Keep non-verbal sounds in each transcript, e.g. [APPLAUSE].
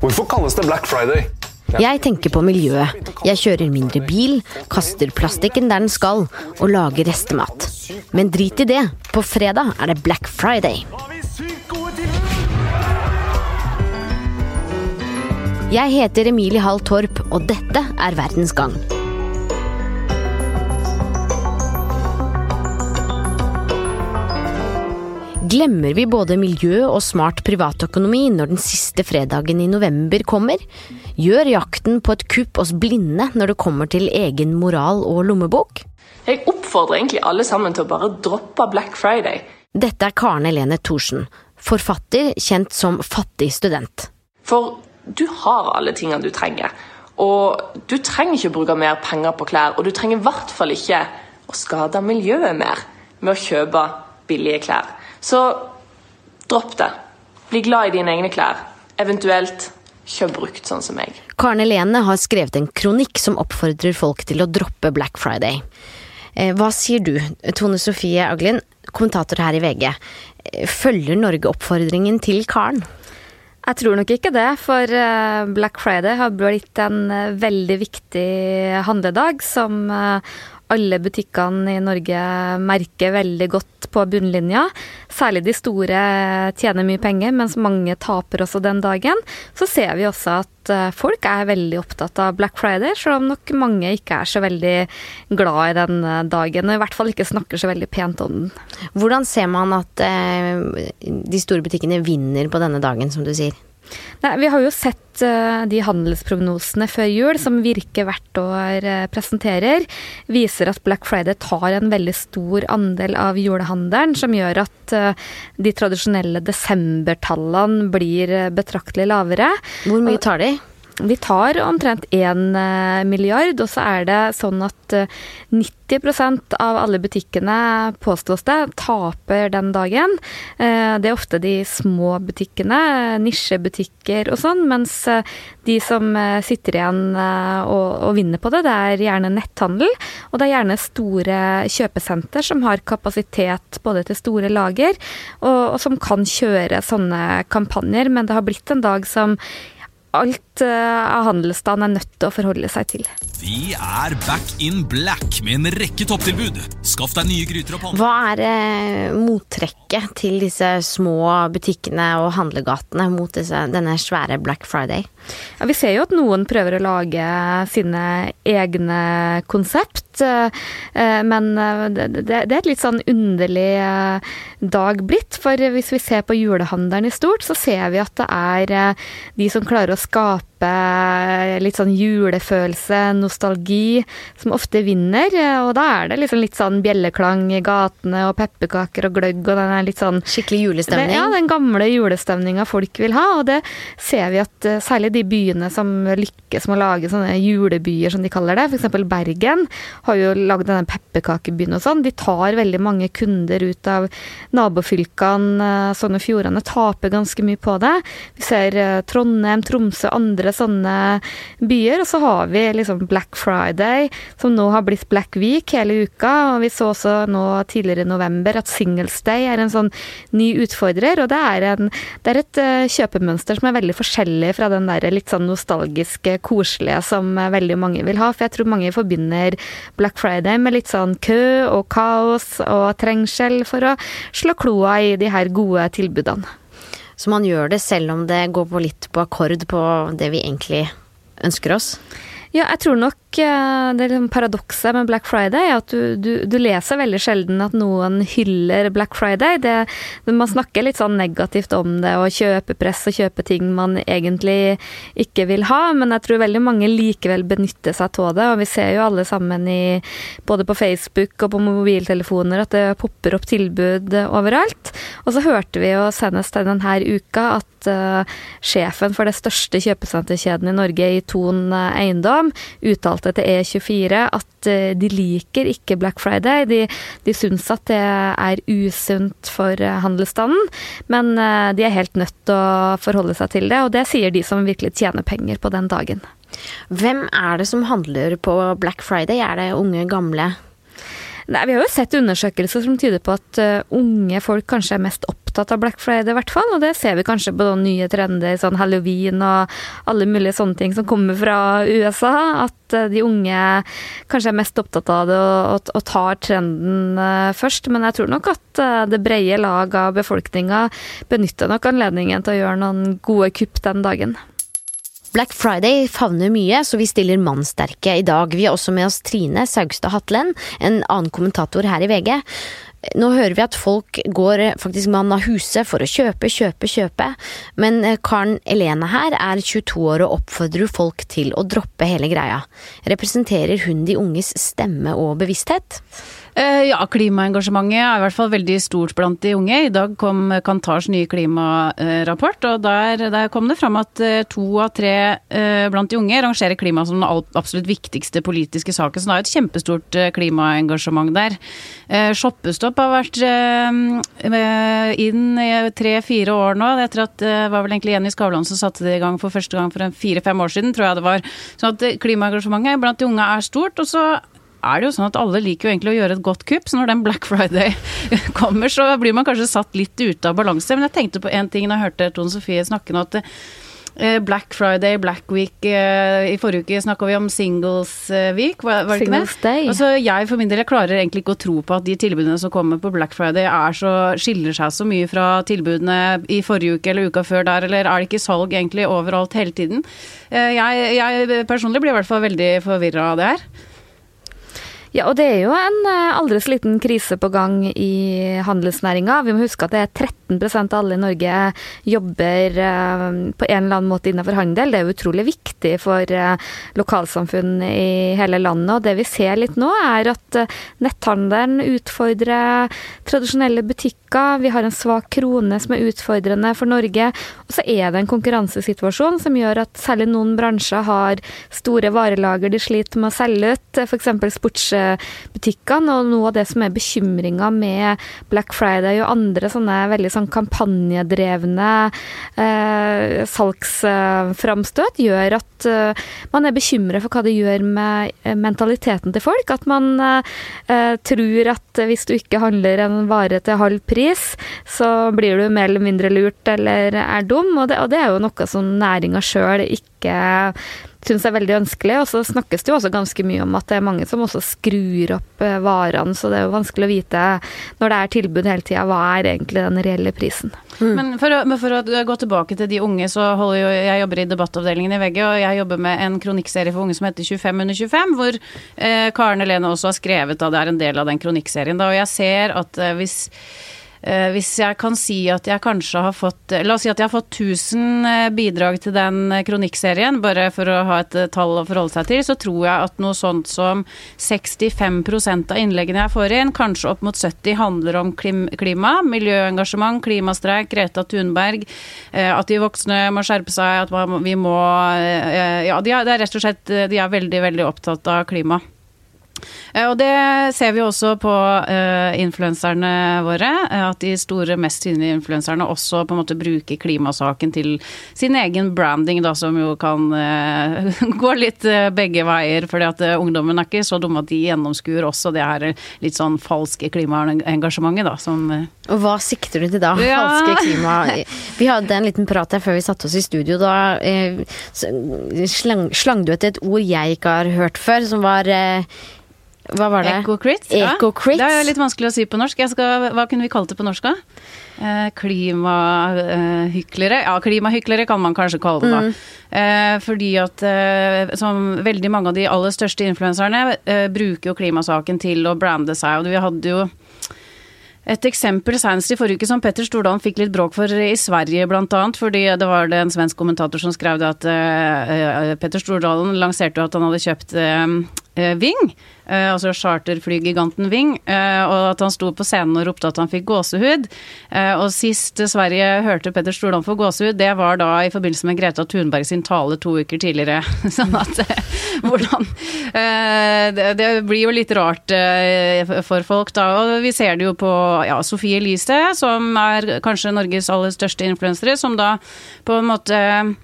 Hvorfor kalles det Black Friday? Jeg tenker på miljøet. Jeg kjører mindre bil, kaster plastikken der den skal, og lager restemat. Men drit i det. På fredag er det Black Friday. Jeg heter Emilie Hall Torp, og dette er Verdens gang. Glemmer vi både miljø og smart privatøkonomi når den siste fredagen i november kommer? Gjør jakten på et kupp oss blinde når det kommer til egen moral og lommebok? Jeg oppfordrer egentlig alle sammen til å bare droppe Black Friday. Dette er Karen Helene Thorsen, forfatter kjent som fattig student. For du har alle tingene du trenger. Og du trenger ikke å bruke mer penger på klær, og du trenger i hvert fall ikke å skade miljøet mer med å kjøpe billige klær. Så dropp det. Bli glad i dine egne klær. Eventuelt kjøp brukt, sånn som meg. Karen Helene har skrevet en kronikk som oppfordrer folk til å droppe Black Friday. Eh, hva sier du, Tone Sofie Aglin, kommentator her i VG. Eh, følger Norge oppfordringen til Karen? Jeg tror nok ikke det, for eh, Black Friday har blitt en veldig viktig handledag som alle butikkene i Norge merker veldig godt på bunnlinja. Særlig de store tjener mye penger, mens mange taper også den dagen. Så ser vi også at eh, folk er veldig opptatt av Black Friday, selv om nok mange ikke er så veldig glad i den eh, dagen. Og i hvert fall ikke snakker så veldig pent om den. Hvordan ser man at eh, de store butikkene vinner på denne dagen, som du sier? Nei, vi har jo sett uh, de handelsprognosene før jul, som Virke hvert år uh, presenterer, viser at Black Friday tar en veldig stor andel av julehandelen, som gjør at uh, de tradisjonelle desembertallene blir betraktelig lavere. Hvor mye tar de? De tar omtrent 1 eh, milliard, og så er det sånn at 90 eh, av alle butikkene, påstås det, taper den dagen. Eh, det er ofte de små butikkene, nisjebutikker og sånn, mens de som sitter igjen og, og vinner på det, det er gjerne netthandel, og det er gjerne store kjøpesenter som har kapasitet både til store lager, og, og som kan kjøre sånne kampanjer, men det har blitt en dag som alt uh, av handelsstanden er nødt til å forholde seg til. Vi er back in black med en rekke topptilbud. Skaff deg nye gryter og panner. Hva er eh, mottrekket til disse små butikkene og handlegatene mot disse, denne svære Black Friday? Ja, vi ser jo at noen prøver å lage sine egne konsept, eh, men det, det, det, er et litt sånn underlig eh, dag blitt. For hvis vi ser på julehandelen i stort, så ser vi at det er de som klarer å skape litt sånn julefølelse, nostalgi, som ofte vinner. Og da er det liksom litt sånn bjelleklang i gatene og pepperkaker og gløgg og den er litt sånn Skikkelig julestemning? ja, den gamle julestemninga folk vil ha. Og det ser vi at eh, særlig de byene som lykkes med å lage sånne julebyer, som de kaller det, f.eks. Bergen, har jo lagd denne pepperkakebyen og sånn. De tar veldig mange kunder ut av nabofylkene. Sogn og Fjordane taper ganske mye på det. Vi ser eh, Trondheim, Tromsø, andre sånne byer. Og så har vi liksom Black Friday, som nå har blitt Black Week hele uka. Og vi så også nå tidligere i november at Singles Day er en sånn ny utfordrer. Og det er, en, det er et uh, kjøpemønster som er veldig forskjellig fra den der litt sånn nostalgiske, koselige som uh, veldig mange vil ha. For jeg tror mange forbinder Black Friday med litt sånn kø og kaos og trengsel for å slå kloa i de her gode tilbudene. Så man gjør det selv om det går på litt på akkord på det vi egentlig ønsker oss? Ja, jeg tror nok Eh, det liksom paradokset med Black Friday er at du, du, du, leser veldig sjelden at noen hyller Black Friday. Det, man snakker litt sånn negativt om det, og kjøpepress og kjøpe ting man egentlig ikke vil ha, men jeg tror veldig mange likevel benytter seg av det. Og vi ser jo alle sammen i både på Facebook og på mobiltelefoner at det popper opp tilbud overalt. Og så hørte vi jo senest denne uka at uh, sjefen for det største kjøpesenterkjeden i Norge, i Ton Eiendom, uttalte uttalte til E24 at eh, de liker ikke Black Friday. De, de syns at det er usunt for eh, handelsstanden, men eh, de er helt nødt til å forholde seg til det, og det sier de som virkelig tjener penger på den dagen. Hvem er det som handler på Black Friday? Er det unge, gamle? Nei, Vi har jo sett undersøkelser som tyder på at unge folk kanskje er mest opptatt av Black Friday, i hvert fall. Og det ser vi kanskje på noen nye trender, sånn halloween og alle mulige sånne ting som kommer fra USA. At uh, de unge kanskje er mest opptatt av det og, og, og tar trenden uh, først. Men jeg tror nok at det brede lag av befolkninga benytter nok anledningen til å gjøre noen gode kupp den dagen. Black Friday favner mye, så vi stiller mannsterke i dag. Vi har også med oss Trine Saugstad Hatlen, en annen kommentator her i VG. Nå hører vi at folk går faktisk mann av huset for å kjøpe, kjøpe, kjøpe. Men eh, Karen Elene her er 22 år og oppfordrer folk til å droppe hele greia. Representerer hun de unges stemme og bevissthet? Eh, ja, klimaengasjementet er i hvert fall veldig stort blant de unge. I dag kom Kantars nye klimarapport, og der, der kom det fram at eh, to av tre eh, blant de unge rangerer klima som den absolutt viktigste politiske saken. Så det er et kjempestort klimaengasjement der. Shoppestopp har vært inn i tre-fire år nå, etter at det var vel egentlig Jenny Skavlan som satte det i gang for første gang for fire-fem år siden, tror jeg det var. Så at klimaengasjementet blant de unge er stort. og så er det jo sånn at alle liker jo egentlig å gjøre et godt kupp, så når den Black Friday [LAUGHS] kommer, så blir man kanskje satt litt ute av balanse. Men jeg tenkte på én ting da jeg hørte Tone Sofie snakke nå, at eh, Black Friday, Black Week eh, I forrige uke snakka vi om Singles Week, var, det singles ikke det? Day. Altså, jeg for min del jeg klarer egentlig ikke å tro på at de tilbudene som kommer på Black Friday er så, skiller seg så mye fra tilbudene i forrige uke eller uka før der, eller er det ikke salg egentlig overalt hele tiden? Eh, jeg, jeg personlig blir i hvert fall veldig forvirra av det her. Ja, og det er jo en eh, aldri så liten krise på gang i handelsnæringa. Vi må huske at det er 13 av alle i Norge jobber eh, på en eller annen måte innenfor handel. Det er utrolig viktig for eh, lokalsamfunn i hele landet. Og det vi ser litt nå, er at netthandelen utfordrer tradisjonelle butikker. Vi har en svak krone som er utfordrende for Norge. Og så er det en konkurransesituasjon som gjør at særlig noen bransjer har store varelager de sliter med å selge ut. F.eks. sportsbutikkene. Og noe av det som er bekymringa med Black Friday og andre sånne veldig sånn kampanjedrevne eh, salgsframstøt, gjør at eh, man er bekymra for hva det gjør med eh, mentaliteten til folk. At man eh, tror at hvis du ikke handler en vare til halv pris, så blir du mer eller mindre lurt eller er dum. Og det, og det er jo noe som næringa sjøl ikke syns er veldig ønskelig. Og så snakkes det jo også ganske mye om at det er mange som også skrur opp eh, varene, så det er jo vanskelig å vite når det er tilbud hele tida, hva er egentlig den reelle prisen. Mm. Men, for å, men, for å, gå tilbake til de unge, så holder jo jeg jobber i debattavdelingen i VG, og jeg jobber med en kronikkserie for unge som heter 25 under 25, hvor eh, Karen Helene også har skrevet, da det er en del av den kronikkserien. Da, og jeg ser at eh, hvis hvis jeg kan si at jeg kanskje har fått La oss si at jeg har fått 1000 eh, bidrag til den eh, kronikkserien, bare for å ha et tall å forholde seg til, så tror jeg at noe sånt som 65 av innleggene jeg får inn, kanskje opp mot 70, handler om klima, miljøengasjement, klimastreik, Greta Thunberg, at de voksne må skjerpe seg, at vi må Ja, de er, rett og slett de er veldig, veldig opptatt av klima. Eh, og det ser vi også på uh, influenserne våre. Eh, at de store, mest synlige influenserne også på en måte bruker klimasaken til sin egen branding, da, som jo kan uh, [LAUGHS] gå litt uh, begge veier. fordi at ungdommen er ikke så dumme at de gjennomskuer også det her litt sånn falske klimaengasjementet, da. Som, og hva sikter du til da? Ja. Falske klima... Vi hadde en liten prat her før vi satte oss i studio. Da slang, slang du etter et ord jeg ikke har hørt før, som var hva var det? Ecocrits. Ja. Det er jo litt vanskelig å si på norsk. Skal, hva kunne vi kalt det på norsk, da? Eh, klimahyklere? Eh, ja, klimahyklere kan man kanskje kalle det, da. Mm. Eh, fordi at eh, som veldig mange av de aller største influenserne eh, bruker jo klimasaken til å brande seg. Og vi hadde jo et eksempel senest i forrige uke som Petter Stordalen fikk litt bråk for i Sverige, annet. Fordi det var det en svensk kommentator som skrev det at uh, Petter Stordalen lanserte jo at han hadde kjøpt uh, Ving Uh, altså charterflygiganten Ving, uh, og at han sto på scenen og ropte at han fikk gåsehud. Og sist Sverige hørte Petter Stordalen få gåsehud, det var da i forbindelse med Greta Thunberg sin tale to uker tidligere. [LAUGHS] sånn at hvordan det, blir jo litt rart for folk, da. Og vi ser det jo på ja, Sofie Elise, som er kanskje Norges aller største influensere, som da på en måte eh,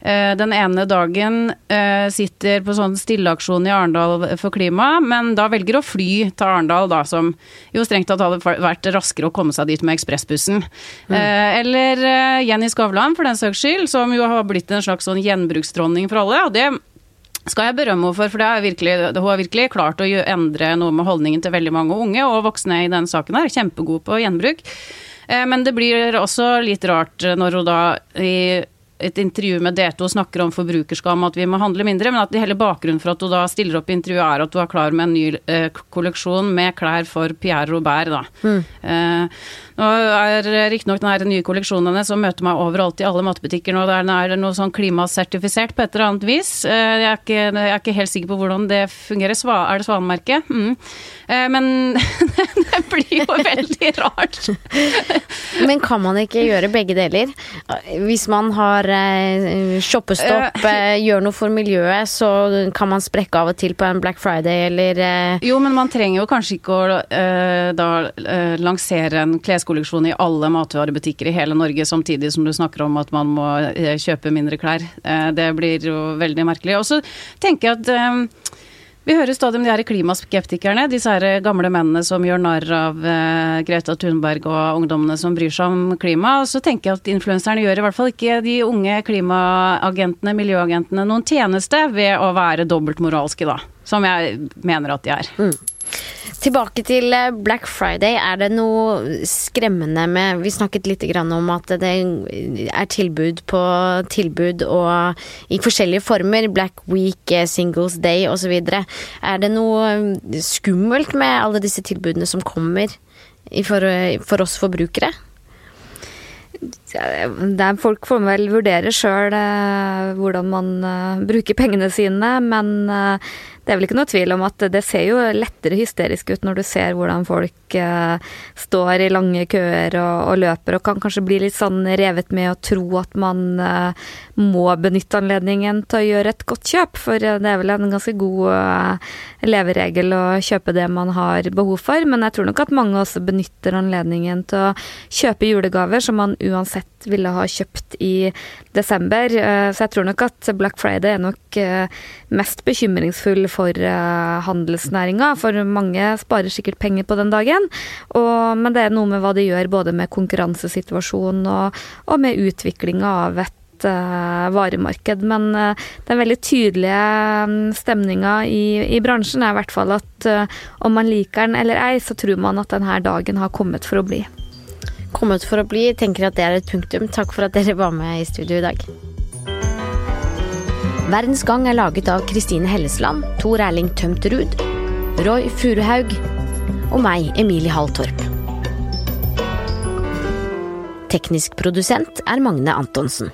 den ene dagen eh, sitter på sånn stilleaksjon i Arendal for klima, men da velger å fly til Arendal, da, som jo strengt tatt hadde vært raskere å komme seg dit med ekspressbussen. Mm. eller eh, Jenny Skavlan, for den saks skyld, som jo har blitt en slags sånn gjenbruksdronning for alle. og det skal jeg berømme henne for, for det er virkelig, hun har virkelig klart å endre noe med holdningen til veldig mange unge og voksne i denne saken her. Kjempegod på gjenbruk. Eh, Men det blir også litt rart når hun da i et intervju med D2 snakker om forbrukerskam, at vi må handle mindre, men at hele bakgrunnen for at du da stiller opp i intervjuet er at du er klar med en ny eh, kolleksjon med klær for Pierre Robert, da. Eh, nå er riktignok den her nye kolleksjonen hennes som møter meg overalt i alle matbutikker nå, der den er noe sånn klimasertifisert på et eller annet vis. Eh, jeg, er ikke, jeg er ikke helt sikker på hvordan det fungerer. Sva, er det svanemerket? Mm. Eh, men [LAUGHS] det blir jo veldig rart. [LAUGHS] Men kan man ikke gjøre begge deler? Hvis man har shoppestopp, eh, gjør noe for miljøet, så kan man sprekke av og til på en Black Friday eller eh, Jo, men man trenger jo kanskje ikke å eh, da eh, lansere en kleskolleksjon i alle matvarebutikker i hele Norge samtidig som du snakker om at man må eh, kjøpe mindre klær. Eh, det blir jo veldig merkelig. Og så tenker jeg at eh, vi hører stadig om de her klimaskeptikerne, disse her gamle mennene som gjør narr av eh, Greta Thunberg og ungdommene som bryr seg om klima. Så tenker jeg at influenserne gjør i hvert fall ikke de unge klimaagentene, miljøagentene, noen tjeneste ved å være dobbeltmoralske, da. Som jeg mener at de er. Tilbake til eh, Black Friday. Er det noe skremmende med Vi snakket litt om at det er tilbud på tilbud og i forskjellige former. Black Week, eh, Singles Day osv. Er det noe eh, skummelt med alle disse tilbudene som kommer for, for oss forbrukere? Det er, folk får vel vurdere sjøl hvordan man bruker pengene sine, men det er vel ikke noe tvil om at det ser jo lettere hysterisk ut når du ser hvordan folk eh, står i lange køer og, og løper, og kan kanskje bli litt sånn revet med å tro at man eh, må benytte anledningen til å gjøre et godt kjøp, for det er vel en ganske god eh, leveregel å kjøpe det man har behov for, men jeg tror nok at mange også benytter anledningen til å kjøpe julegaver som man uansett ville ha kjøpt i desember. Eh, Så jeg tror nok at Black Friday er nok eh, mest bekymringsfull for handelsnæringa. For mange sparer sikkert penger på den dagen, og, men det er noe med hva de gjør både med konkurransesituasjonen og, og med utviklinga av et eh, varemarked. Men eh, den veldig tydelige mm, stemninga i, i bransjen er i hvert fall at eh, om man liker den eller ei, så tror man at denne dagen har kommet for å bli. Kommet for å bli. Tenker at det er et punktum. Takk for at dere var med i studio i dag. Verdens Gang er laget av Kristine Hellesland, Tor Erling Tømterud, Roy Furuhaug og meg, Emilie Hall Torp. Teknisk produsent er Magne Antonsen.